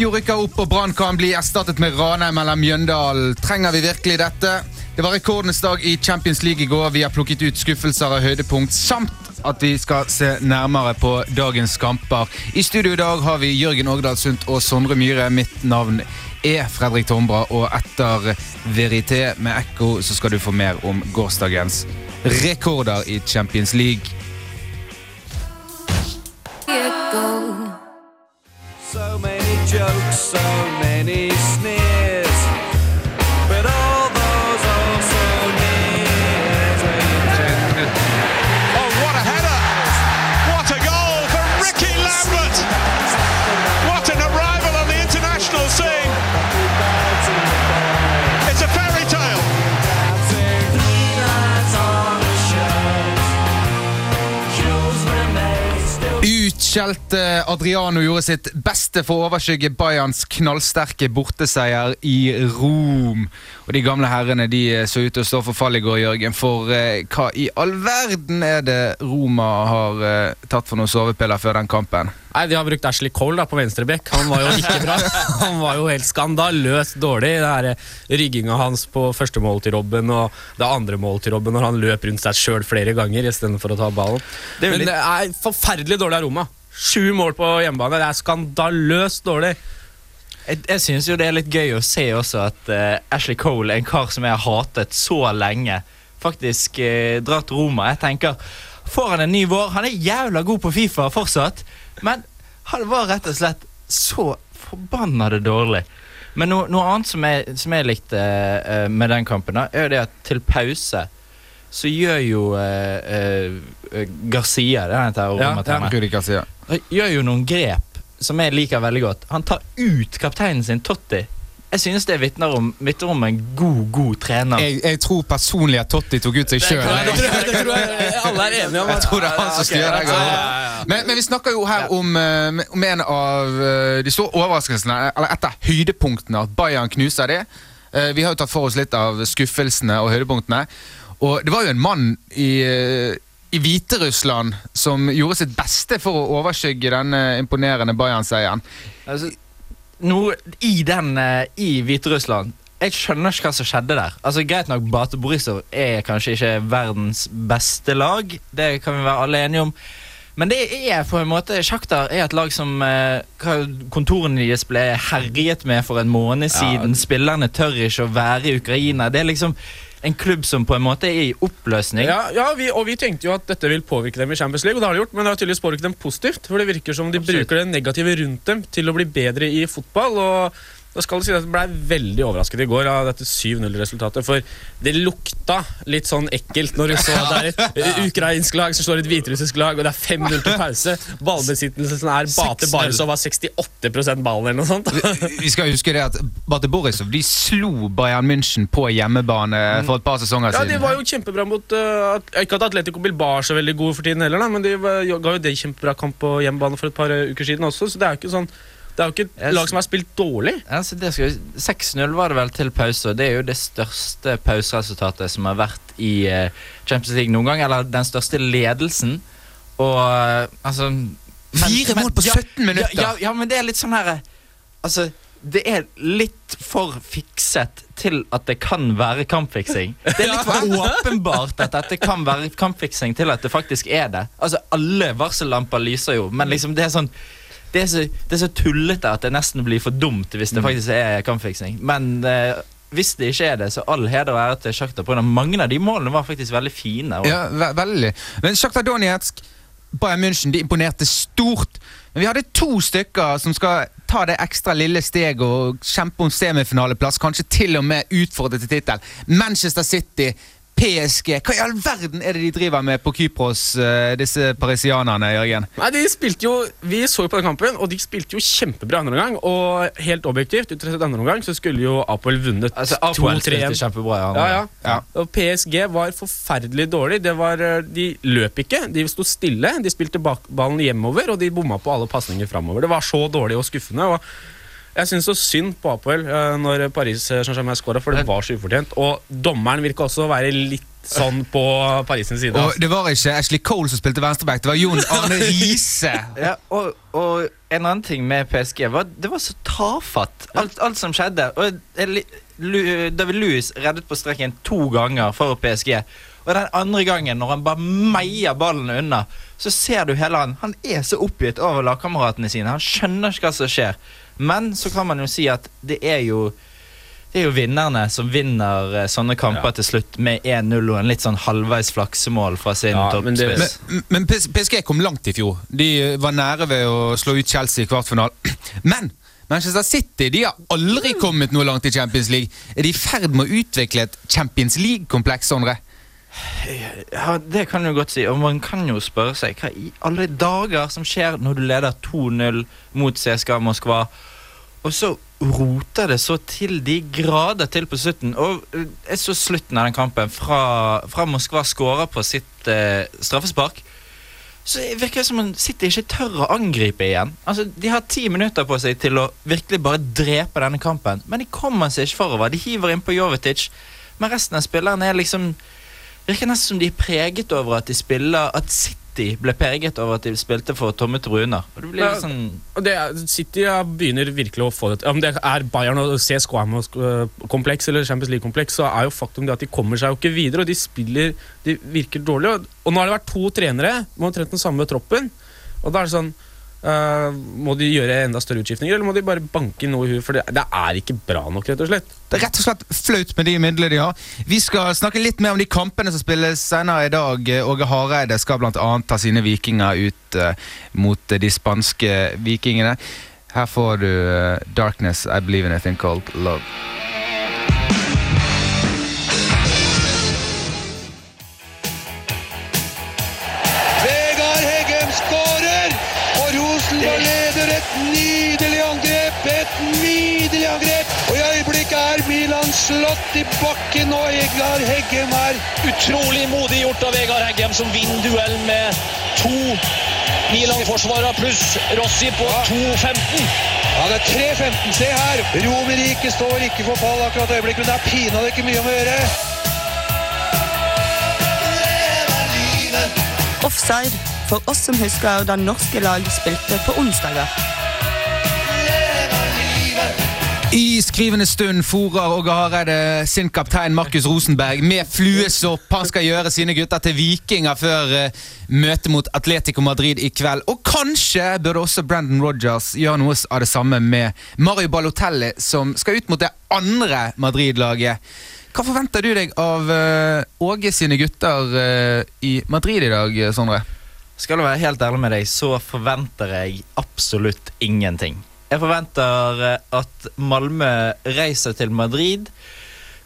Sandefjord rykker opp, og Brann kan bli erstattet med Ranheim eller Mjøndalen. Trenger vi virkelig dette? Det var rekordenes dag i Champions League i går. Vi har plukket ut skuffelser og høydepunkt, samt at vi skal se nærmere på dagens kamper. I studio i dag har vi Jørgen Ågdal Sundt og Sondre Myhre. Mitt navn er Fredrik Tombra, og etter Verité med Ekko så skal du få mer om gårsdagens rekorder i Champions League. So many sneers, Utskjelte Adriano gjorde sitt beste for å overskygge Bayerns knallsterke borteseier i Rom. Og De gamle herrene de så ut til å stå for fall i går, Jørgen. For eh, hva i all verden er det Roma har eh, tatt for noen sovepiller før den kampen? Nei, De har brukt Ashley Cole da, på venstrebekk. Han var jo ikke bra. Han var jo helt skandaløst dårlig. Det eh, Rygginga hans på første mål til Robben og det andre mål til Robben når han løp rundt seg sjøl flere ganger istedenfor å ta ballen. Det er Men litt- det er forferdelig dårlig av Roma. Sju mål på hjemmebane. Det er skandaløst dårlig. Jeg, jeg synes jo det er litt gøy å se også at uh, Ashley Cole, en kar som jeg har hatet så lenge, faktisk uh, drar til Roma. Jeg tenker, Får han en ny vår? Han er jævla god på Fifa fortsatt, men han var rett og slett så forbanna dårlig. Men no, noe annet som jeg, som jeg likte uh, med den kampen, da, er jo det at til pause så gjør jo uh, uh, Garcia, det han heter, Ja, Rudi Garcia. Gjør jo noen grep som jeg liker veldig godt. Han tar ut kapteinen sin, Totti. Jeg synes det vitner om, vitner om en god, god trener. Jeg, jeg tror personlig at Totti tok ut seg sjøl. Jeg, jeg alle er enige om. Jeg tror det er han som styrer det. Men, men vi snakker jo her om, eh, om en av eh, de store overraskelsene, eller et av høydepunktene, at Bayern knuser det. Eh, Vi har jo tatt for oss litt av skuffelsene og høydepunktene. Og det var jo en mann i, i Hviterussland som gjorde sitt beste for å overskygge denne imponerende Bayern-seieren. Altså, noe i den eh, i Hviterussland Jeg skjønner ikke hva som skjedde der. Altså Greit nok, Bate Borisov er kanskje ikke verdens beste lag. Det kan vi være alle enige om. Men det er på en måte Sjaktar er et lag som eh, kontorene deres ble herjet med for en måned siden. Spillerne tør ikke å være i Ukraina. Det er liksom en klubb som på en måte er i oppløsning. Ja, ja vi, og vi tenkte jo at dette vil påvirke dem i Champions League, og det har det gjort, men det har tydeligvis påvirket dem positivt. For det virker som de Absolutt. bruker det negative rundt dem til å bli bedre i fotball. og da skal det si at Jeg ble veldig overrasket i går av dette 7-0-resultatet. For det lukta litt sånn ekkelt når du så det er et eh, ukrainsk lag som slår et hviterussisk lag, og det er 5-0 til pause. Ballbesittelsen er Bate 6-0. Barisov har 68% ballen eller noe sånt. Vi skal huske det at Bate Borisov de slo Bayern München på hjemmebane for et par sesonger siden. Ja. De var jo kjempebra mot uh, Ikke at Atletico Bilbar er så veldig gode for tiden heller, da, men de ga jo det kjempebra kamp på hjemmebane for et par uh, uker siden også. Så det er jo ikke sånn Det er jo ikke et lag som har spilt dårlig. Altså, det skal vi- 6-0 var det vel til pause, det er jo det største pauseresultatet som har vært i eh, Champions League noen gang. Eller den største ledelsen. Og eh, altså men- Fire mål på ja, 17 minutter! Ja, ja, ja, men det er litt sånn her eh, Altså, det er litt for fikset til at det kan være kampfiksing. Det er litt for åpenbart at dette kan være kampfiksing til at det faktisk er det. Altså, Alle varsellamper lyser jo, men liksom det er sånn det er, så, det er så tullete at det nesten blir for dumt hvis Mm. det faktisk er kampfiksing. Men eh, hvis det ikke er det, så all heder og ære til Sjakta. av Mange av de målene var faktisk veldig fine. Og, Ja, ve veldig. Men Shakhtar Donetsk, Bayern München, de imponerte stort. Men vi hadde to stykker som skal ta det ekstra lille steget og kjempe om semifinaleplass, kanskje til og med utfordre til tittel. Manchester City, PSG. Hva i all verden er det de driver med på Kypros, eh, disse parisianerne, Jørgen? Nei, de spilte jo, Vi så jo på den kampen, og de spilte jo kjempebra andre omgang. Og helt objektivt, ut fra andre omgang, så skulle jo Apoel vunnet altså, Apoel 2-3. spilte kjempebra. Ja, Ja, ja. Og PSG var forferdelig dårlig. Det var, eh, de løp ikke, de sto stille. De spilte ballen hjemover, og de bomma på alle pasninger framover. Det var så dårlig og skuffende. og jeg syns så synd på Apoel eh, når Paris Saint-Germain skåra, for det var så ufortjent. Og dommeren virka også å være litt sånn på Paris sin side. Og Altså. det var ikke Ashley Cole som spilte venstreback, det var Jon Arne Riise. Ja, og, og en annen ting med PSG var det var så tafatt, alt, alt som skjedde. Og David Lewis reddet på streken to ganger for PSG. Og den andre gangen, når han bare meier ballen unna, så ser du hele han Han er så oppgitt over lagkameratene sine. Han skjønner ikke hva som skjer. Men så kan man jo si at det er jo det er jo vinnerne som vinner eh, sånne kamper til slutt med 1-0 og en litt sånn halvveis flaksemål fra sin Ja, men toppspiss. Men, men PS- PSG kom langt i fjor. De var nære ved å slå ut Chelsea i kvartfinalen. Men Manchester City de har aldri kommet noe langt i Champions League. Er de i ferd med å utvikle et Champions League-kompleks, Sondre? Ja, det kan du godt si. Og man kan jo spørre seg hva i alle dager som skjer når du leder 2-0 mot CSKA Moskva, og så roter det så til de grader til på slutten. Og eh, jeg så slutten av den kampen fra, fra Moskva skårer på sitt eh, straffespark. Så virker det som om sitter ikke tør å angripe igjen. Altså, De har ti minutter på seg til å virkelig bare drepe denne kampen, men de kommer seg ikke forover. De hiver inn på Jovetic, men resten av spillerne er liksom virker nesten som de er preget over at de spiller At City ble preget over at de spilte for tomme. Og Ja. sånn Og det er, City begynner virkelig å få det til. Om det er Bayern og CSKM-kompleks eller Champions League-kompleks, så er jo faktum det at de kommer seg jo ikke videre, og de spiller De virker dårlig. Og, og nå har det vært to trenere med omtrent den samme troppen. Og da er det sånn eh, Må de gjøre enda større utskiftninger, eller må de bare banke noe i huet? For det, det er ikke bra nok, rett og slett. Det er rett og slett flaut med de midlene de har. Vi skal snakke litt mer om de kampene som spilles senere i dag. Åge Hareide skal bl.a. ta sine vikinger ut uh, mot de spanske vikingene. Her får du uh, 'Darkness I Believe in a Thing Called Love'. Slått i bakken, og Vegard Heggem er Utrolig modig gjort av Vegard Heggem, som vinner duell med to Milan-forsvarere pluss Rossi på 2.15. Ja, det er 3-15. Se her! Romerike står ikke for fall akkurat øyeblikk, øyeblikket, men det er pinadø ikke mye om å gjøre. Offside, for oss som husker da norske lag spilte på onsdager. I skrivende stund fòrer Åge Hareide sin kaptein Markus Rosenberg med fluesopp. Han skal gjøre sine gutter til vikinger før eh, møtet mot Atletico Madrid i kveld. Og kanskje burde også Brandon Rogers gjøre noe av det samme med Mario Balotelli, som skal ut mot det andre Madrid-laget. Hva forventer du deg av eh, Åge sine gutter eh, i Madrid i dag, Sondre? Skal jeg være helt ærlig med deg, så forventer jeg absolutt ingenting. Jeg forventer eh, at Malmö reiser til Madrid,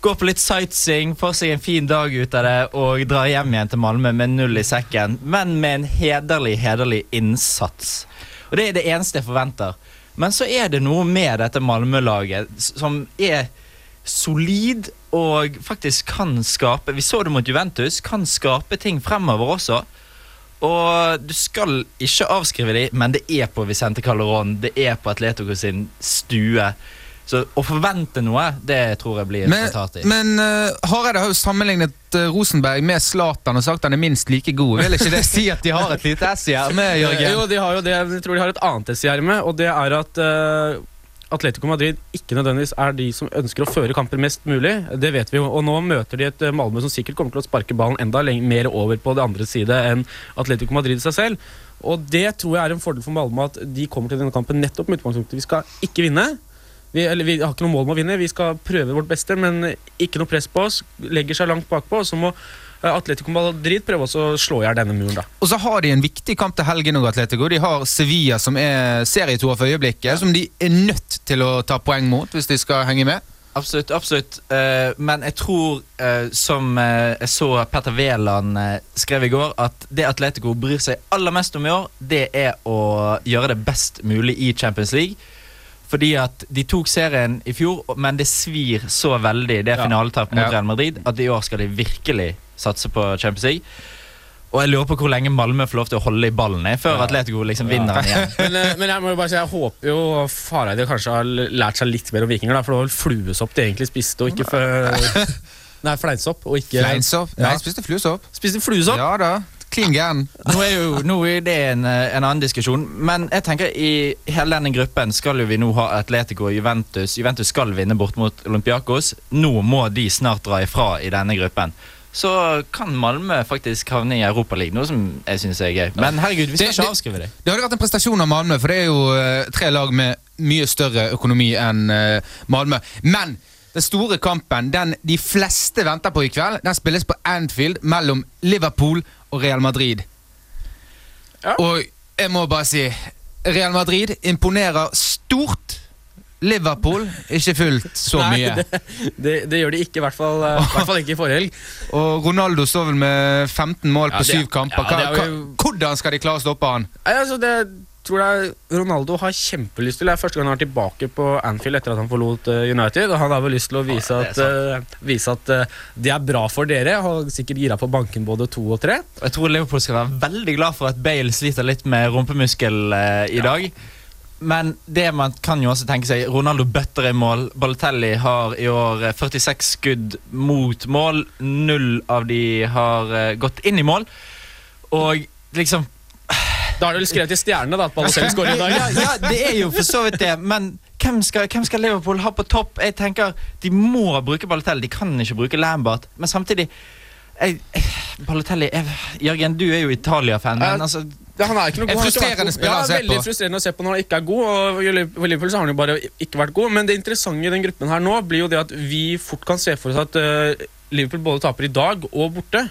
går på litt sightseeing, får seg en fin dag ut av det og drar hjem igjen til Malmö med null i sekken, men med en hederlig, hederlig innsats. Og Det er det eneste jeg forventer. Men så er det noe med dette Malmö-laget som er solid og faktisk kan skape Vi så det mot Juventus, kan skape ting fremover også. Og du skal ikke avskrive dem, men det er på Vicente Calderón, det er på Atletico sin stue. Så å forvente noe, det tror jeg blir Men, å ta men uh, Hareide har jo sammenlignet uh, Rosenberg med Zlatan og sagt han er minst like god. Vil ikke det si at de har et lite ess i ermet, Jørgen? Jo, de har jo det. Jeg tror de har et annet ess i ermet, og det er at eh, Atletico Madrid ikke nødvendigvis er de som ønsker å føre kamper mest mulig. Det vet vi jo. Og nå møter de et eh, Malmö som sikkert kommer til å sparke ballen enda mer over på det andre side enn Atletico Madrid seg selv. Og det tror jeg er en fordel for Malmö at de kommer til denne kampen nettopp med utgangspunktet vi skal ikke vinne. Vi, eller, vi har ikke noe mål med å vinne, vi skal prøve vårt beste, men ikke noe press på oss. Legger seg langt bakpå. Så må Atletico Madrid prøver også å slå i hjel denne muren, da. Og så har de en viktig kamp til helgen òg, Atletico. De har Sevilla, som er serietoer for øyeblikket, som de er nødt til å ta poeng mot hvis de skal henge med. Absolutt. absolutt Uh, Men jeg tror, uh, som uh, jeg så Petter Wæland eh, skrev i går, at det Atletico bryr seg aller mest om i år, det er å gjøre det best mulig i Champions League. Fordi at de tok serien i fjor, men det svir så veldig, det Ja. finaletapet mot Ja. Real Madrid, at i år skal de virkelig satse på Champions League. Og jeg lurer på hvor lenge Malmö får lov til å holde i ballen før Atletico liksom vinner den igjen. Men, eh, men jeg må jo bare si, jeg håper jo Fareide kanskje har lært seg litt mer om vikinger, da, for det var vel fluesopp de egentlig spiste, og ikke før Nei, fleinsopp og ikke Fleinsopp? Nei, Ja. spiste fluesopp. Spiste fluesopp? Ja da. Klin gæren. Nå er jo nå er det en, eh, en annen diskusjon, men jeg tenker i hele denne gruppen skal jo vi nå ha Atletico og Juventus. Juventus skal vinne bort mot Olympiakos. Nå må de snart dra ifra i denne gruppen. Så kan Malmö faktisk havne i Europaligaen, noe som jeg syns er gøy. Men herregud, vi skal Det- ikke avskrive det. Det hadde vært en prestasjon av Malmö, for det er jo uh, tre lag med mye større økonomi enn uh, Malmö. Men den store kampen, den de fleste venter på i kveld, den spilles på Anfield mellom Liverpool og Real Madrid. Ja. Og jeg må bare si Real Madrid imponerer stort. Liverpool ikke fulgt så Nei, mye. Det, det, det gjør de ikke, i hvert fall, eh, i hvert fall ikke i forrige helg. Og Ronaldo står vel med 15 mål Ja, på syv kamper. ja, jo- hvordan skal de klare å stoppe han? Nei, altså, det tror jeg Ronaldo har kjempelyst til. Det er første gang han er tilbake på Anfield etter at han forlot eh, United. Og han har vel lyst til å vise Ja, at, det eh, vise at uh, det er bra for dere. Har sikkert gira på banken både to og tre. Jeg tror Liverpool skal være veldig glad for at Bale sliter litt med rumpemuskel uh, i dag. Men det man kan jo også tenke seg Ronaldo bøtter i mål. Balotelli har i år eh, 46 skudd mot mål. Null av de har eh, gått inn i mål. Og liksom Da har du vel skrevet i stjernene da, at Balotelli skårer i dag. ja, ja, det er jo for så vidt det. Men hvem skal, hvem skal Liverpool ha på topp? Jeg tenker De må bruke Balotelli. De kan ikke bruke Lambert. Men samtidig jeg, Balotelli jeg, Jørgen, du er jo Italia-fan, men altså han er ikke noe god. Han frustrerende spiller å ja, se veldig på. frustrerende å se på når han ikke er god. Og For Liverpool så har han jo bare ikke vært god. Men det interessante i den gruppen her nå blir jo det at vi fort kan se for oss at uh, Liverpool både taper i dag og borte.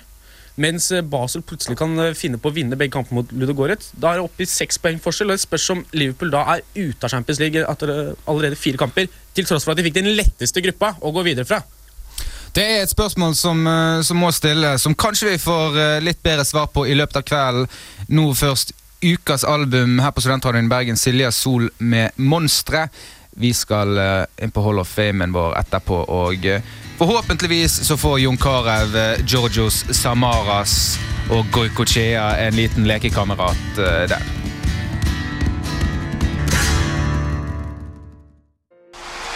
Mens eh, Basel plutselig kan eh, finne på å vinne begge kampene mot Ludogorets. Da er det oppe i seks poeng forskjell. Og det spørs om Liverpool da er ute av Champions League etter allerede fire kamper. Til tross for at de fikk den letteste gruppa å gå videre fra. Det er et spørsmål som, eh, som må stilles, som kanskje vi får eh, litt bedre svar på i løpet av kvelden. Nå først ukas album her på Studentradioen Bergen, Silja Sol med 'Monstre'. Vi skal eh, inn på Hall of Famen vår etterpå, og forhåpentligvis så får Jon Carew, Georgios Samaras og Goikochea en liten lekekamerat der.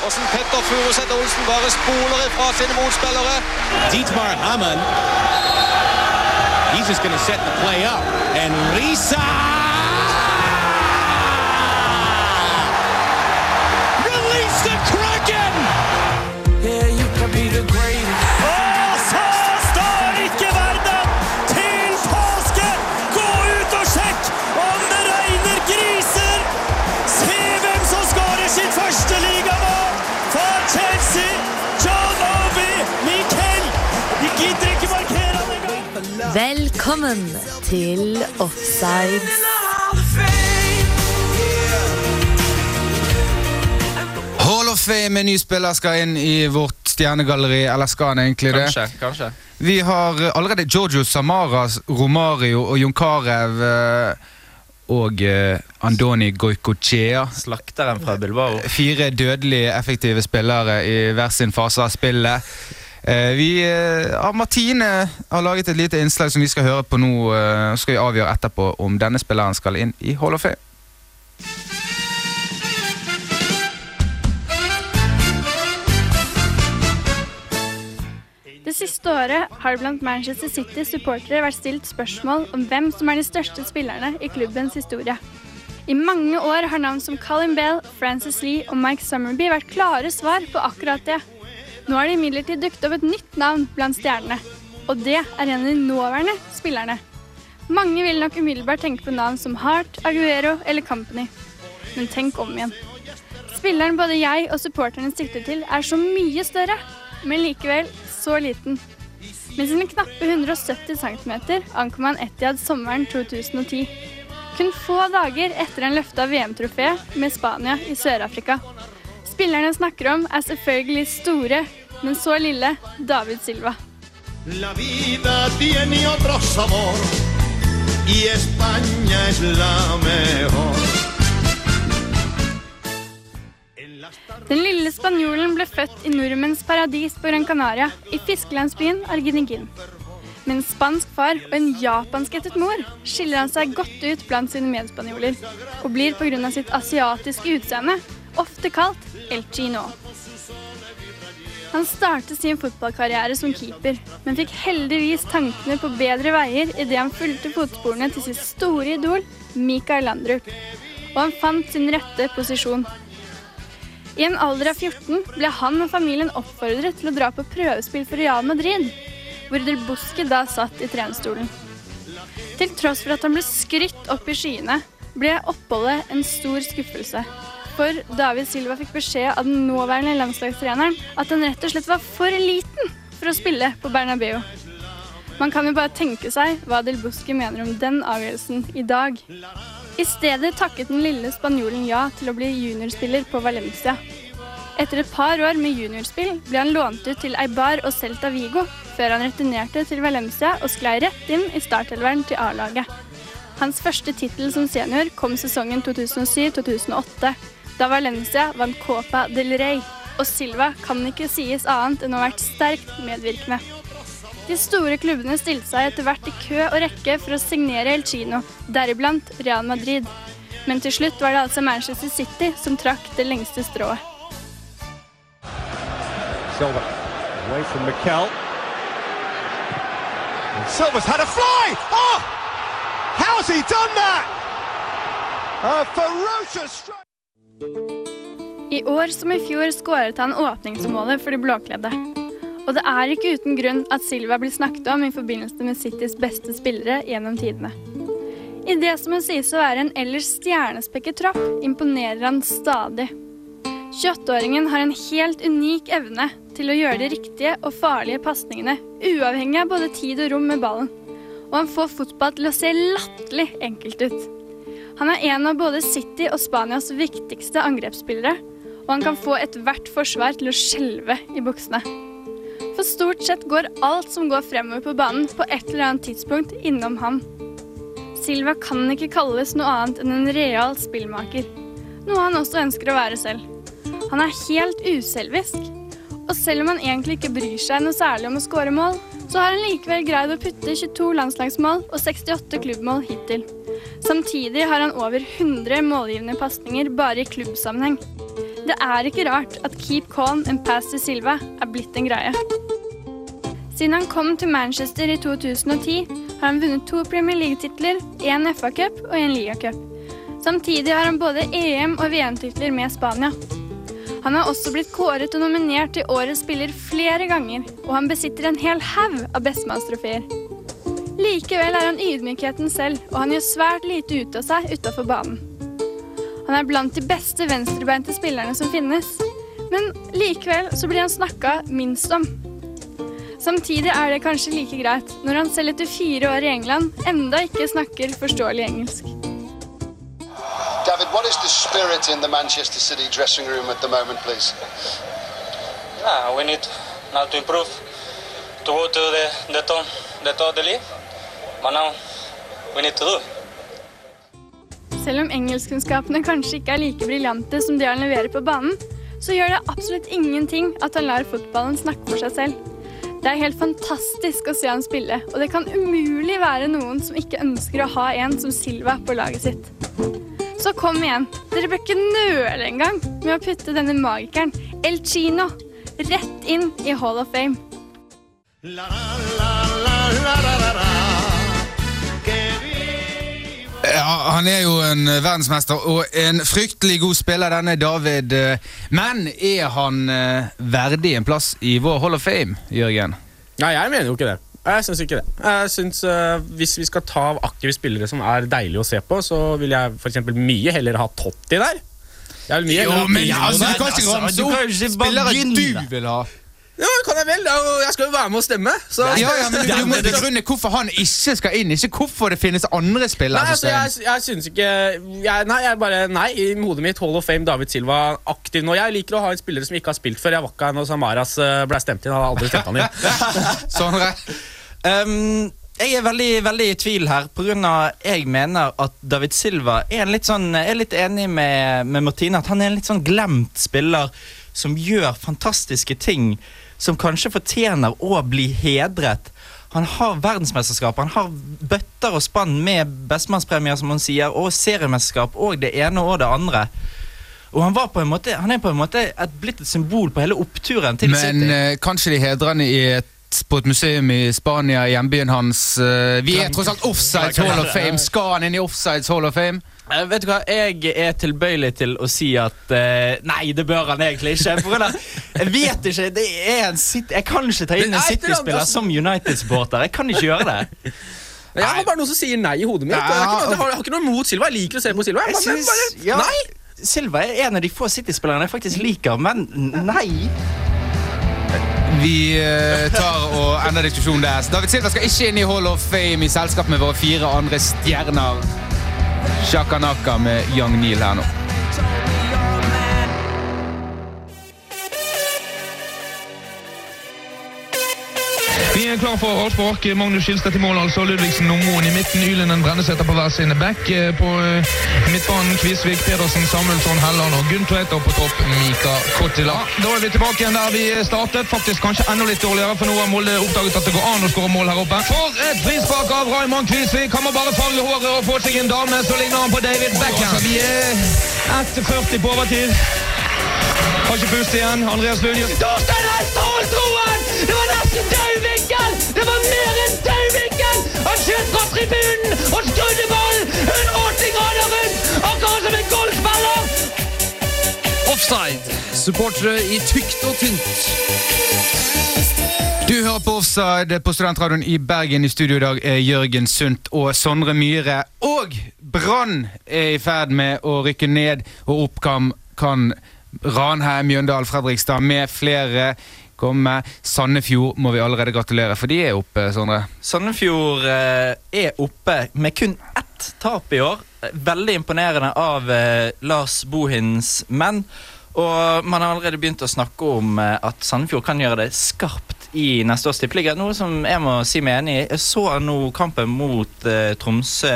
Åssen Furuseth Olsen bare spoler ifra sine motspillere. Dietmar Hamann. He's just going to set the play up. And Risa! Velkommen til Offside. Hall of Fame, en ny spiller skal inn i vårt stjernegalleri, eller skal han egentlig det? Kanskje. kanskje Vi har allerede Giorgio Samaras, Romario og Junkarev eh, og eh, Andoni Goikochea. Slakteren fra Bilbao. Fire dødelige, effektive spillere i hver sin fase av spillet. Eh, vi, eh, ja, Martine har laget et lite innslag som vi skal høre på nå. Eh, så skal vi avgjøre etterpå om denne spilleren skal inn i Hall of Fame. Det siste året har det blant Manchester City-supportere vært stilt spørsmål om hvem som er de største spillerne i klubbens historie. I mange år har navn som Colin Bell, Francis Lee og Mike Summerby vært klare svar på akkurat det. Nå har det imidlertid dukket opp et nytt navn blant stjernene, og det er en av de nåværende spillerne. Mange vil nok umiddelbart tenke på navn som Hart, Aguero eller Company. Men tenk om igjen. Spilleren både jeg og supporterne sikter til, er så mye større, men likevel så liten. Med sine knappe 170 cm ankom han Etiad sommeren 2010. Kun få dager etter han løfta VM-trofé med Spania i Sør-Afrika. Spillerne snakker om er selvfølgelig store, men så lille David Silva. La vida tiene otro sabor y España es la mejor. Den lille spanjolen ble født i nordmenns paradis på Gran Canaria, i fiskelandsbyen Arginigin. Med en spansk far og en japanskættet mor skiller han seg godt ut blant sine medspanjoler, og blir pga. sitt asiatiske utseende ofte kalt El Chino. Han startet sin fotballkarriere som keeper, men fikk heldigvis tankene på bedre veier idet han fulgte fotsporene til sitt store idol, Mikael Landrup, og han fant sin rette posisjon. I en alder av 14 ble han og familien oppfordret til å dra på prøvespill for Real Madrid, hvor Del Busque da satt i trenerstolen. Til tross for at han ble skrytt opp i skyene, ble oppholdet en stor skuffelse. For David Silva fikk beskjed av den nåværende landslagstreneren at han rett og slett var for liten for å spille på Bernabeu. Man kan jo bare tenke seg hva Del Busque mener om den avgjørelsen i dag. I stedet takket den lille spanjolen ja til å bli juniorspiller på Valencia. Etter et par år med juniorspill ble han lånt ut til Eibar og Celta Vigo, før han returnerte til Valencia og sklei rett inn i startelveren til A-laget. Hans første tittel som senior kom sesongen 2007-2008, da Valencia vant Copa del Rey, og Silva kan ikke sies annet enn å ha vært sterkt medvirkende. De store klubbene stilte seg etter hvert i kø og rekke for å signere El Chino, deriblant Real Madrid. Men til slutt var det altså Manchester City som trakk det lengste strået. Silva away from Mikel. Silva's had a fly! Oh! How's he done that? A ferocious strike! I år som i fjor skåret han åpningsmålet for de blåkledde. Og det er ikke uten grunn at Silva blir snakket om i forbindelse med Citys beste spillere gjennom tidene. I det som må sies å være en ellers stjernespekket tropp, imponerer han stadig. 28-åringen har en helt unik evne til å gjøre de riktige og farlige pasningene, uavhengig av både tid og rom med ballen. Og han får fotball til å se latterlig enkelt ut. Han er en av både City og Spanias viktigste angrepsspillere, og han kan få ethvert forsvar til å skjelve i buksene. For stort sett går alt som går fremover på banen, på et eller annet tidspunkt innom han. Silva kan ikke kalles noe annet enn en real spillmaker, noe han også ønsker å være selv. Han er helt uselvisk, og selv om han egentlig ikke bryr seg noe særlig om å skåre mål, så har han likevel greid å putte 22 landslagsmål og 68 klubbmål hittil. Samtidig har han over 100 målgivende pasninger bare i klubbsammenheng. Det er ikke rart at keep calm and pass to Silva er blitt en greie. Siden han kom til Manchester i 2010, har han vunnet to Premier League-titler, én FA-cup og en ligacup. Samtidig har han både EM- og VM-titler med Spania. Han har også blitt kåret og nominert til Årets spiller flere ganger, og han besitter en hel haug av bestemannstrofeer. Likevel er han ydmykheten selv, og han gjør svært lite ut av seg utafor banen. Han er blant de beste venstrebeinte spillerne som finnes, men likevel så blir han snakka minst om. Samtidig er det kanskje like greit, når han selv etter fire år i England enda ikke snakker forståelig engelsk. David, what is the spirit in the Manchester City dressing room at the moment, please? Nah, we need now to improve to go to the the top the top of the league. Now we need to do. Selv om engelskkunnskapene kanskje ikke er like briljante som det han leverer på banen, så gjør det absolutt ingenting at han lar fotballen snakke for seg selv. Det er helt fantastisk å se han spille, og det kan umulig være noen som ikke ønsker å ha en som Silva på laget sitt. Så kom igjen, dere bør ikke nøle engang med å putte denne magikeren, El Chino, rett inn i Hall of Fame. Ja, Han er jo en eh, verdensmester og en fryktelig god spiller, denne David. eh, Men er han eh, verdig en plass i vår Hall of Fame, Jørgen? Nei, jeg mener jo ikke det. Jeg syns ikke det. Jeg synes, uh, Hvis vi skal ta av aktive spillere som er deilige å se på, så vil jeg for eksempel mye heller ha Totti der. Jeg vil mye Jo, men ja, altså, du kan ikke ramse opp spillere du vil ha. Ja, det kan jeg vel. Jeg skal jo være med og stemme. Så. Ja, ja, men du, du må begrunne hvorfor han ikke skal inn, ikke hvorfor det finnes andre spillere. Nei, altså, jeg, jeg synes ikke jeg, Nei, jeg bare Nei, i hodet mitt Hall of Fame David Silva aktiv nå. Jeg liker å ha en spiller som ikke har spilt før. Jeg var ikke her når Samaras eh, ble stemt inn. Han hadde aldri stemt han inn. sånn, Um, jeg er veldig, veldig i tvil her, av jeg mener at David Silva er en litt sånn Jeg er litt enig med, med Martine at han er en litt sånn glemt spiller som gjør fantastiske ting, som kanskje fortjener å bli hedret. Han har verdensmesterskap, han har bøtter og spann med bestemannspremier, som han sier, og seriemesterskap og det ene og det andre. Og han, var på en måte, han er på en måte et, blitt et symbol på hele oppturen til Men City. eh, kanskje de hedrer han i et, på et museum i Spania, i hjembyen hans. eh, vi er tross alt Offsides Hall of Fame. Skal han inn i Offsides Hall of Fame? Eh, vet du hva, Jeg er tilbøyelig til å si at uh, nei, det bør han egentlig ikke. For jeg vet ikke, det er en City, Jeg kan ikke ta inn en er City-spiller som United-supporter. Jeg kan ikke gjøre det. Jeg har bare noen som sier nei i hodet mitt. Jeg har ikke noe, jeg har, jeg har ikke noe mot Silva. Jeg liker å se på Silva. Jeg, Jeg bare, synes, bare, ja, Nei! Silva er en av de få City-spillerne jeg faktisk liker, men nei. Vi eh, tar og ender diskusjonen der. David Silva skal ikke inn i Hall of Fame i selskap med våre fire andre stjerner. Shakanaka med Young Neil her nå. Er klar for avspark. Magnus Skilstad i mål, altså. Ludvigsen og Moen i midten. Ylenden Brenneseter på hver sine back. Eh, På eh, midtbanen Kvisvik, Pedersen, Samuelsson, Helland og Guntvedt. Og på topp Mika Kottila. Da er vi tilbake igjen der vi startet. Faktisk kanskje enda litt dårligere, for nå har Molde oppdaget at det går an å skåre mål her oppe. For et frispark av Raymond Kvisvik! Han må bare farge håret og få seg en dame, så ligner han på David Beckham. vi er 1,40 på overtid. Har ikke pust igjen. Andreas Lund Torstein Hestholm Troen! Det var nesten vinkel! Det var mer enn død! Han skjøt fra tribunen og skrudde ballen 180 grader rundt, akkurat som en golfspiller! Offside. Supportere i tykt og tynt. Du hører på Offside på Studentradioen i Bergen. I studio i dag er Jørgen Sundt og Sondre Myhre. Og Brann er i ferd med å rykke ned, og opp kan, kan Ranheim, Mjøndal, Fredrikstad med flere komme. Sandefjord må vi allerede gratulere, for de er oppe, Sondre. Sandefjord eh, er oppe med kun ett tap i år. Veldig imponerende av eh, Lars Bohins menn. Og man har allerede begynt å snakke om eh, at Sandefjord kan gjøre det skarpt i neste års tippeliga. Noe som jeg må si meg enig i. Jeg så nå kampen mot Tromsø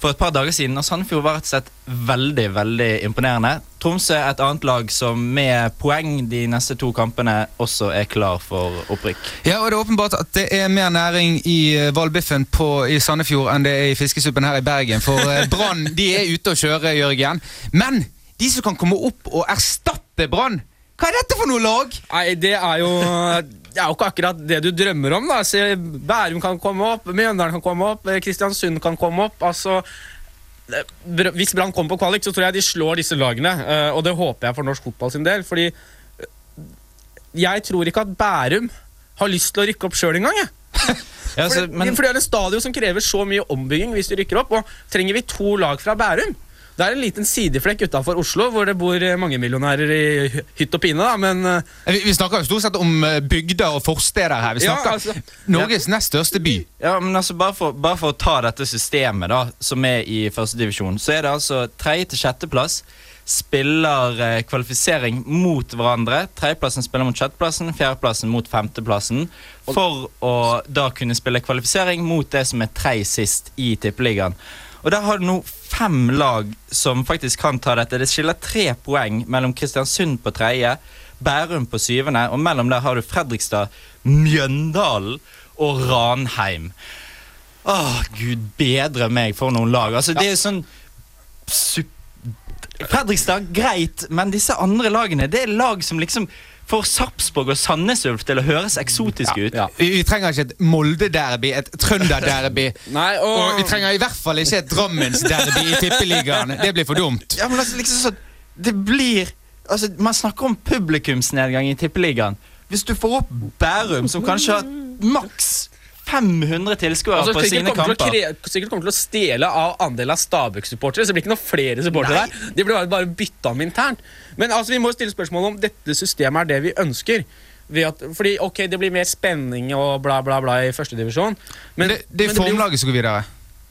for et par dager siden, og Sandefjord var rett og slett veldig veldig imponerende. Tromsø er et annet lag som med poeng de neste to kampene også er klar for opprykk. Ja, og det er åpenbart at det er mer næring i eh, hvalbiffen i Sandefjord enn det er i fiskesuppen her i Bergen. For eh, Brann de er ute og kjører, Jørgen. Men de som kan komme opp og erstatte Brann, hva er dette for noe lag? Nei, det er jo Det er jo ikke akkurat det du drømmer om. da Så Bærum kan komme opp, Mjøndalen kan komme opp, eh, Kristiansund kan komme opp. altså Hvis Brann kommer på kvalik, så tror jeg de slår disse lagene. eh, Og det håper jeg for norsk fotball sin del. Fordi eh, jeg tror ikke at Bærum har lyst til å rykke opp sjøl engang. Ja, altså, men- for det er en stadion som krever så mye ombygging hvis de rykker opp. Og trenger vi to lag fra Bærum? Det er en liten sideflekk utafor Oslo hvor det bor eh, mange millionærer i hytt og pine. da, men... eh, Vi, vi snakker jo stort sett om eh, bygder og forsteder her. Vi Ja, snakker altså- Norges nest største by. Ja, men altså bare for, bare for å ta dette systemet da som er i førstedivisjon, så er det altså tredje til sjetteplass spiller eh, kvalifisering mot hverandre. Tredjeplassen spiller mot sjetteplassen, fjerdeplassen mot femteplassen. For å da kunne spille kvalifisering mot det som er tredje sist i tippeligaen. Og der har du nå fem lag som faktisk kan ta dette. Det skiller tre poeng mellom Kristiansund på tredje, Bærum på syvende, og mellom der har du Fredrikstad, Mjøndalen og Ranheim. Åh, gud bedre meg for noen lag. Altså, det er sånn Fredrikstad, greit, men disse andre lagene, det er lag som liksom får Sarpsborg og Sandnes Ulf til å høres eksotiske ut. Vi, vi trenger ikke et Molde-derby, et Trønder-derby. Nei, og... Og vi trenger i hvert fall ikke et Drammens-derby i Tippeligaen. Det blir for dumt. Ja, men altså, liksom sånn Det blir Altså, Man snakker om publikumsnedgang i Tippeligaen. Hvis du får opp Bærum, som kanskje har maks 500 tilskuere Altså, på sine kommer å kamper kre, sikkert kommer til å stjele av andel av Stabæk-supportere. Så det blir ikke noen flere supportere der. De blir bare, bare bytta om internt. Men altså, vi må stille spørsmål om dette systemet er det vi ønsker. Ved at, fordi ok, Det blir mer spenning og bla, bla, bla i førstedivisjon. Men Det, det er men formlaget som går videre.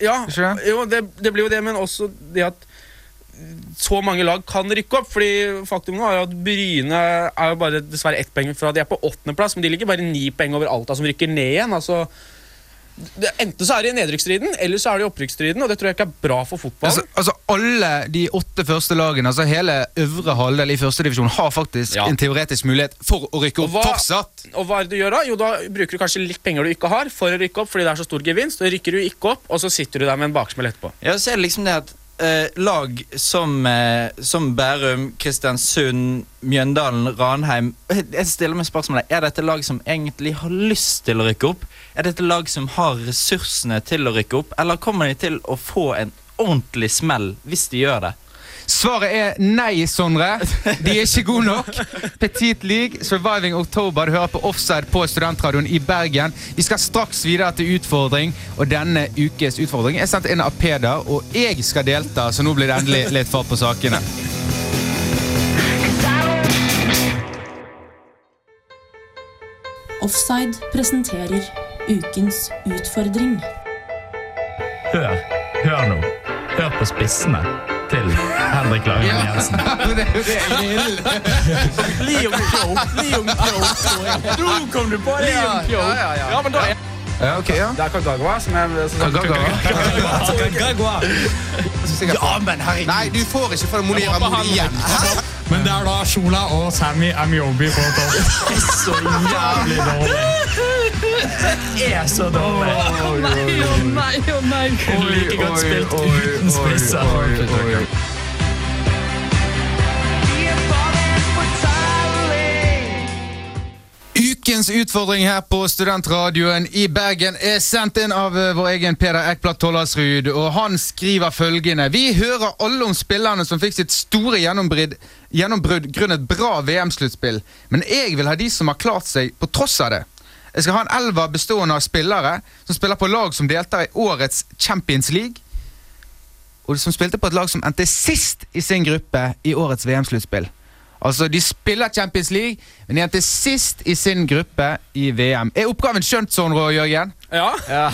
Ja, jo, det, det blir jo det, men også det at så mange lag kan rykke opp. Fordi faktum nå er at Bryne er jo bare dessverre ett poeng fra De er på åttendeplass, men de ligger bare ni poeng over Alta, som rykker ned igjen. altså det, Enten så er de i nedrykksstriden, eller så er de i opprykksstriden, og det tror jeg ikke er bra for fotballen. Altså, altså Alle de åtte første lagene, altså hele øvre halvdel i førstedivisjon, har faktisk Ja. en teoretisk mulighet for å rykke opp hva, fortsatt. Og hva er det du gjør da? Jo, da bruker du kanskje litt penger du ikke har, for å rykke opp, fordi det er så stor gevinst. Da rykker du ikke opp, og så sitter du der med en baksmell etterpå. Ja, så er det liksom det at eh, lag som, eh, som Bærum, Kristiansund, Mjøndalen, Ranheim Jeg stiller meg spørsmålet Er dette lag som egentlig har lyst til å rykke opp? Er dette lag som har ressursene til å rykke opp? Eller kommer de til å få en ordentlig smell hvis de gjør det? Svaret er nei, Sondre. De er ikke gode nok. Petit League, Surviving October. Du hører på Offside på Studentradioen i Bergen. Vi skal straks videre til utfordring, og denne ukes utfordring er sendt inn av Peder, og jeg skal delta, så nå blir det endelig litt fart på sakene. Offside presenterer ukens utfordring. Hør, hør nå. Hør på spissene til Henrik Langen Jensen. Det er Liam Pjong, Liam Kjov. Nå kom du på Liam Kjov! Ja, men da er Ja, ok, ja. Det er Kagagwa som er Kagagwa. Ja, men herregud. Nei, du får ikke for Monira Moni igjen. Men det er da Shola og Sammy Amiobi på topp. Så jævlig dårlig. Det er så dårlig. Å nei, å nei, å nei. Kunne like godt spilt uten spisser. Ukens utfordring her på Studentradioen i Bergen er sendt inn av eh, vår egen Peder Ekblad Tollersrud, Og han skriver følgende Vi hører alle om spillerne som fikk sitt store gjennombrudd gjennombrudd grunnet bra VM-sluttspill. Men jeg vil ha de som har klart seg på tross av det. Jeg skal ha en elver bestående av spillere som spiller på lag som deltar i årets Champions League. Og som spilte på et lag som endte sist i sin gruppe i årets VM-sluttspill. Altså, De spiller Champions League, men de endte sist i sin gruppe i VM. Er oppgaven skjønt, sånn, Rå Jørgen? Ja.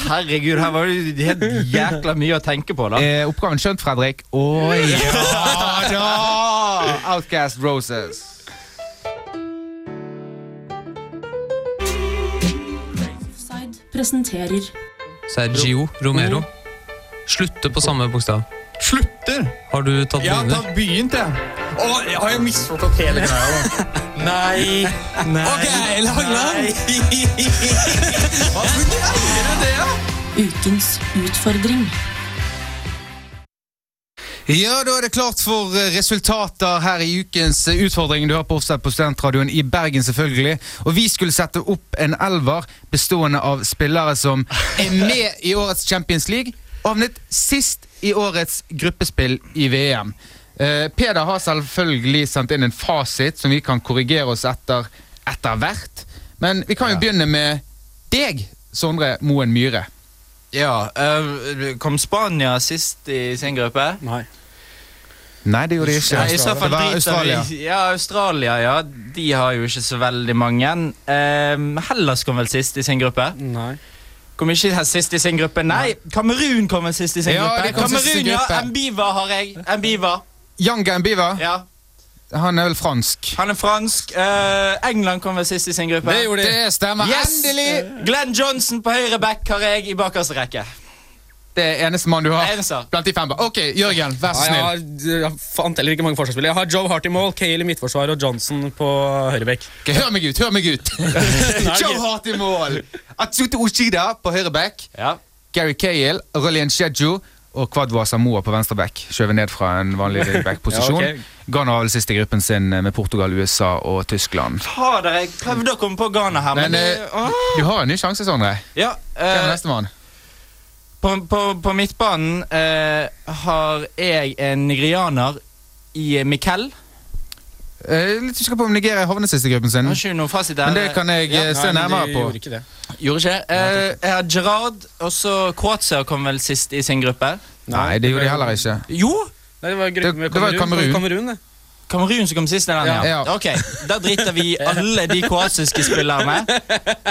herregud, her var det helt jækla mye å tenke på, da. Er oppgaven skjønt, Fredrik? Å ja da! Outcast Roses. Presenterer Sergio Romero. Slutter på samme bokstav. Slutter? Har du tatt Jeg har tatt begynt, jeg. Å, jeg har jo misforstått hele greia. da. Nei, nei Ok, Langland. Hva greier du det, da? ukens utfordring. Ja, da er det klart for eh, resultater her i ukens eh, utfordring. Du har på Offside på Studentradioen i Bergen, selvfølgelig. Og vi skulle sette opp en elver bestående av spillere som er med i årets Champions League, og havnet sist i årets gruppespill i VM. Eh, Peder har selvfølgelig sendt inn en fasit som vi kan korrigere oss etter etter hvert. Men vi kan jo begynne med deg, Sondre Moen Myhre. Ja, eh, Kom Spania sist i sin gruppe? Nei. Nei, det gjorde de ikke. Nei, I så fall det var Australia. Ja, Australia, ja. De har jo ikke så veldig mange. Um, Hellas kom vel sist i sin gruppe? Nei. Kom ikke sist i sin gruppe. Nei, Kamerun kom vel sist i sin Ja, gruppe. de kom sist i Kamerun, ja. Mbiva har jeg. Mbiva. Yanga Mbiva, Ja. Han er vel fransk. Han er fransk. Uh, England kom vel sist i sin gruppe. Det gjorde de. Det stemmer. Yes! Endelig! Glenn Johnson på høyre back har jeg i bakerste rekke. Det er eneste mann du har Eneste. blant de fem. Ok, Jørgen, vær så Ja, jeg, snill. har, jeg fant heller ikke mange forsvarsspillere. Jeg har Joe Hart i mål, Cale i midtforsvar og Johnson på høyrebekk. Ok, hør meg ut, hør meg ut! Joe Hart i mål! Atsuto Oshida på høyre back. Ja. Gary Cale, Rolian Sheju og Kwadwa Samoa på venstre back. Skjøvet ned fra en vanlig back-posisjon. Ja, okay. Ghana var vel sist i gruppen sin med Portugal, USA og Tyskland. Fader, jeg prøvde å komme på Ghana her, men, Men eh, du har en ny sjanse, Sondre. ja, Hvem er eh, nestemann? på, på, på midtbanen eh, har jeg en nigerianer i eh, Mikel. er litt usikker på om Nigeria havnet sist i gruppen sin. Har ikke noe fasit der. Men det kan jeg ja, se Nei, men nærmere på. Gjorde ikke det. Gjorde ikke. Eh, jeg har Gerard, og så Kroatia kom vel sist i sin gruppe. Nei, det gjorde de heller ikke. Jo! Nei, det var gruppe med Det- det var Kamerun. Kamerun. Kamerun, som kom sist i den, ja. Ja. Ok, Da driter vi alle de kroatiske spillerne.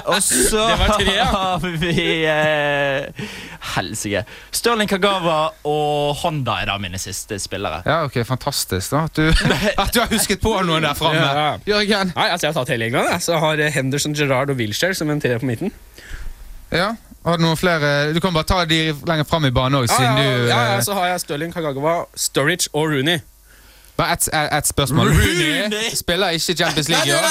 Og så Det var tre, ja. har vi eh, Helsike. Stirling Kagawa og Honda er da mine siste spillere. Ja, ok, Fantastisk da at du, at du har husket på noen der framme. Ja. Jørgen? Nei, altså Jeg har tatt hele England. jeg. Så jeg har Henderson, Gerrard og Wilshere som en treer på midten. Ja, har du noen flere Du kan bare ta de lenger fram i banen òg, Ja, ja, du ja, ja, eh, Så har jeg Stirling, Kagawa, Sturridge og Rooney. Bare ett et, et spørsmål. Rooney spiller ikke Champions League i år.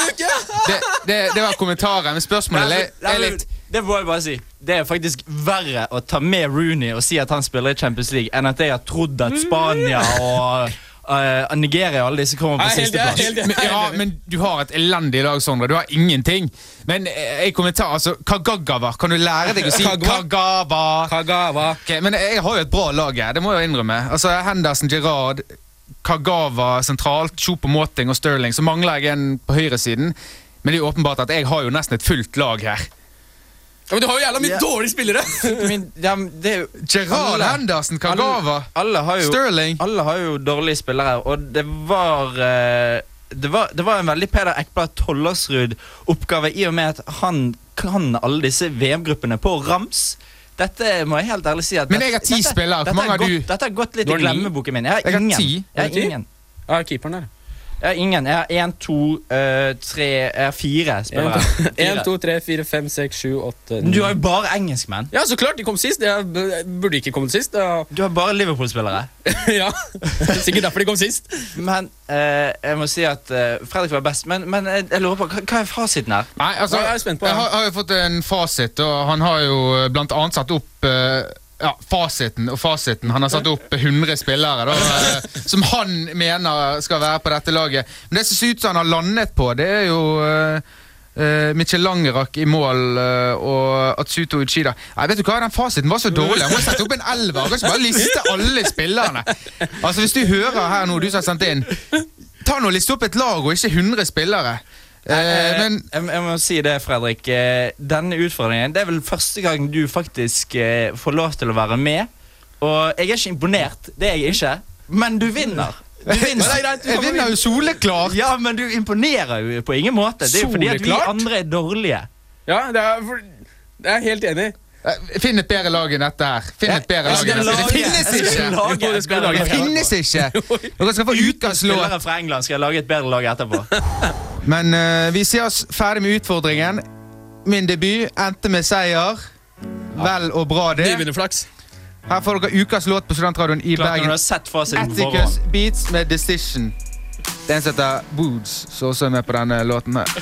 Det, det, det var kommentaren, men spørsmålet er, er litt Det må jeg bare si. Det er faktisk verre å ta med Rooney og si at han spiller i Champions League, enn at jeg har trodd at Spania og uh, Nigeria og alle disse kommer på sisteplass. Ja, men du har et elendig lag, Sondre. Du har ingenting. Men en kommentar, altså Kagagawa. Kan du lære deg å si Kagawa? Kagawa? Okay, men jeg har jo et bra lag her, det må jeg innrømme. Altså Henderson, Gerrard, Kagawa sentralt, Chopo Moting og Sterling. Så mangler jeg en på høyresiden. Men det er jo åpenbart at jeg har jo nesten et fullt lag her. Ja, men du har jo jævla mye yeah. dårlige spillere! Men, ja, det er jo Gerard Henderson, Kagawa, alle, alle jo, Sterling. Alle har jo dårlige spillere, og det var uh, det var, det var en veldig Peder Ekblad Tollersrud-oppgave i og med at han kan alle disse VM-gruppene på rams. Dette må jeg helt ærlig si at Men jeg har ti spillere. Hvor mange har du? Dette har gått litt i glemmeboken min. Jeg har ingen. Jeg har ingen. Ja, keeperen der. Jeg har ingen. Jeg har én, to, eh, tre Jeg har fire spillere. Én, to, tre, fire, fem, seks, sju, åtte Men Du har jo bare engelskmenn. Ja, så klart! De kom sist. Jeg burde ikke kommet sist. Jeg... Du har bare Liverpool-spillere. ja. Sikkert derfor de kom sist. Men eh, jeg må si at eh, Fredrik var best. Men, men jeg, jeg lurer på, hva, hva er fasiten her? Nei, altså, Jeg er spent på, jeg har, har jo fått en fasit, og han har jo blant annet satt opp eh, ja, fasiten og fasiten. Han har satt opp 100 spillere da, eh, som han mener skal være på dette laget. Men det som ser ut som han har landet på, det er jo uh, Mitchell Langerak i mål eh, og Atsuto Uchida. Nei, vet du hva, Den fasiten var så dårlig. Han må sette opp en elver. Han kan ikke bare liste alle spillerne. Altså, Hvis du hører her nå, du som har sendt inn, ta nå og liste opp et lag og ikke 100 spillere. Eh, men jeg, jeg må si det, Fredrik. Eh, Denne utfordringen Det er vel første gang du faktisk eh, får lov til å være med. Og jeg er ikke imponert. Det er jeg ikke. Men du vinner. Du vinner. Jeg vinner jo soleklart. Ja, men du imponerer jo på ingen måte. Det er jo fordi at vi andre er dårlige. Ja, det er, for, det er jeg helt enig i. Eh, Finn et bedre lag enn dette her. Finn et bedre lag enn dette. Det finnes ikke! det finnes ikke! Dere skal få. Spillere fra England skal jeg lage et bedre lag etterpå. Men uh, vi ser oss ferdig med utfordringen. Min debut endte med seier. Vel og bra, det. Her får dere ukas låt på Studentradioen i Klart Bergen. Atticus. Beats med Decision. Det er en som heter Boods, som også er med på denne låten her.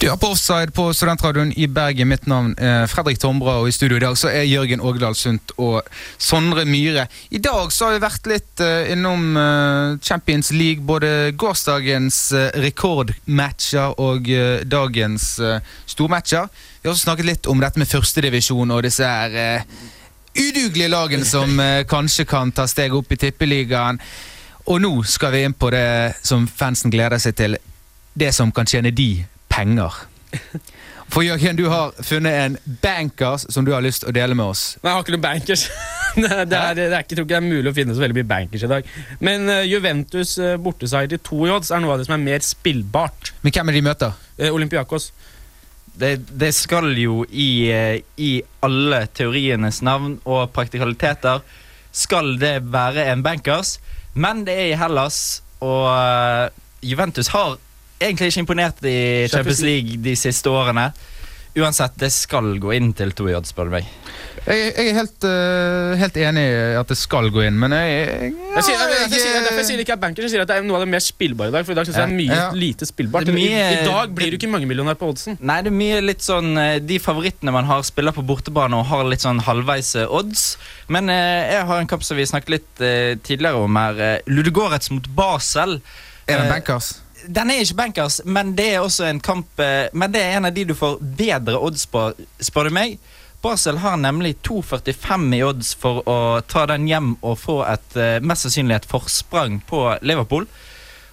Du er på offside på Studentradioen i Bergen. Mitt navn er Fredrik Tombra, og i studio i dag så er Jørgen Ågedal Sundt og Sondre Myhre. I dag så har vi vært litt eh, innom eh, Champions League, både gårsdagens eh, rekordmatcher og dagens stormatcher. Vi har også snakket litt om dette med førstedivisjon og disse her udugelige lagene som kanskje kan ta steg opp i tippeligaen. Og nå skal vi inn på det som fansen gleder seg til. Det som kan tjene de penger. For Jørgen, du har funnet en bankers som du har lyst til å dele med oss. Nei, jeg har ikke noen bankers. det, er, det, er, det er ikke, jeg tror ikke det er mulig å finne så veldig mye bankers i dag. Men uh, Juventus uh, borteseier til to i odds er noe av det som er mer spillbart. Men hvem er de møter? Uh, Olympiakos. Det, det skal jo i, i alle teorienes navn og praktikaliteter skal det være en bankers, men det er i Hellas, og Juventus har egentlig ikke imponert i Champions League de siste årene. Uansett, det skal gå inn til to i odds, spør du meg. Jeg, jeg er helt, uh, helt enig i at det skal gå inn, men jeg, jeg, Jeg sier, derfor jeg sier det ikke er bankers, jeg sier at det er noe av det mer spillbare i dag. For i dag synes jeg det er mye Ja. lite spillbart. Mye- I, I dag blir du ikke mangemillionær på oddsen. Nei, det er mye litt sånn eh, De favorittene man har, spiller på bortebane og har litt sånn halvveis odds. Men eh, jeg har en kamp som vi snakket litt eh, tidligere om her. Eh, Ludogorets mot Basel. Er det en bankers? Den er ikke bankers, men det er også en kamp eh, Men det er en av de du får bedre odds på, spør du meg. Basel har nemlig 2,45 i odds for å ta den hjem og få et eh, mest sannsynlig et forsprang på Liverpool.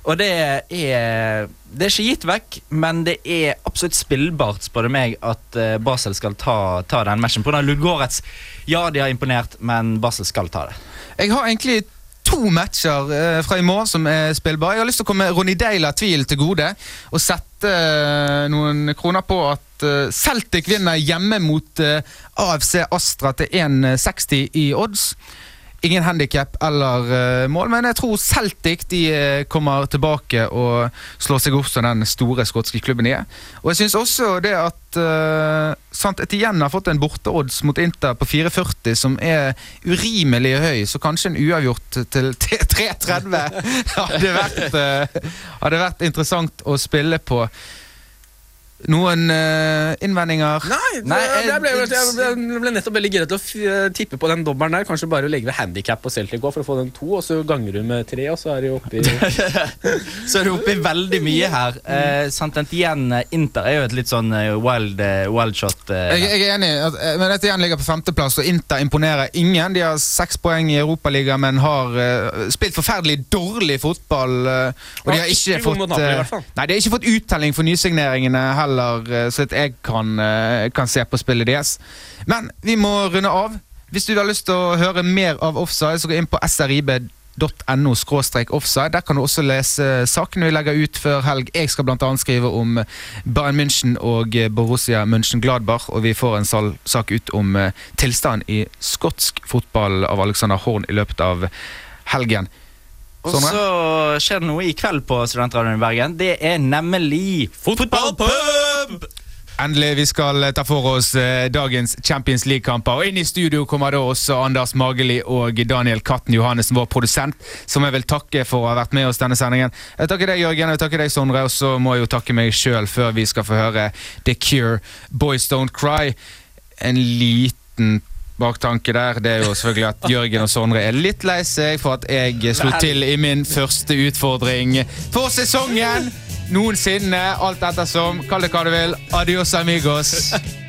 Og det er Det er ikke gitt vekk, men det er absolutt spillbart, spør du meg, at eh, Basel skal ta, ta den matchen. Pga. Ludgårets Ja, de har imponert, men Basel skal ta det. Jeg har egentlig to matcher eh, fra i morgen som er spillbare. Jeg har lyst til å komme Ronny Deila tvil til gode og sette eh, noen kroner på at eh, Celtic vinner hjemme mot eh, AFC Astra til 1,60 i odds. Ingen handikap eller uh, mål, men jeg tror Celtic de eh, kommer tilbake og slår seg opp som den store skotske klubben de er. Og jeg syns også det at uh, Sant Etienne har fått en borteodds mot Inter på 4,40 som er urimelig høy, så kanskje en uavgjort til 3,30 hadde, eh, hadde vært interessant å spille på. Noen uh, innvendinger? Nei, Nei, jeg, ble, eh, jeg, ble, jeg ble nettopp veldig gira til å f tippe på den dobbelen der. Kanskje bare å legge ved handikap på Celtic for å få den to, og så ganger du med tre, og så er du oppi i Så er du oppi veldig mye her. Uh, Saint-Étienne Inter er jo et litt sånn eh, wild, eh, wild shot. Uh, Jeg, jeg er enig, eh, men dette igjen ligger på femteplass, og Inter imponerer ingen. De har seks poeng i Europaligaen, men har uh, spilt forferdelig dårlig fotball. eh, og de har ikke ikke fått Napoli, eh. Nei, de har ikke fått uttelling for nysigneringene heller, eh, så at jeg kan, eh, kan se på spillet deres. Men vi må runde av. Hvis du har lyst til å høre mer av Offside, så gå inn på srib.no offside. Der kan du også lese sakene vi legger ut før helg. Jeg skal bl.a. skrive om Bayern München og Borussia München-Gladbach, og vi får en sak ut om eh, tilstanden i skotsk fotball av Alexander Horn i løpet av helgen. Og Sondre? så skjer det noe i kveld på Studentradioen i Bergen. Det er nemlig fotballpub! Endelig, vi skal ta for oss eh, dagens Champions League-kamper. Og inn i studio kommer da også Anders Mageli og Daniel Katten Johannessen, vår produsent, som jeg vil takke for å ha vært med oss denne sendingen. Jeg takker deg, Jørgen, jeg takker deg, Sondre, og så må jeg jo takke meg sjøl før vi skal få høre The Cure, Boys Don't Cry. En liten baktanke der, det er jo selvfølgelig at Jørgen og Sondre er litt lei seg for at jeg slo til i min første utfordring for sesongen. Noensinne, alt ettersom. Kall det hva du vil. Adios, amigos.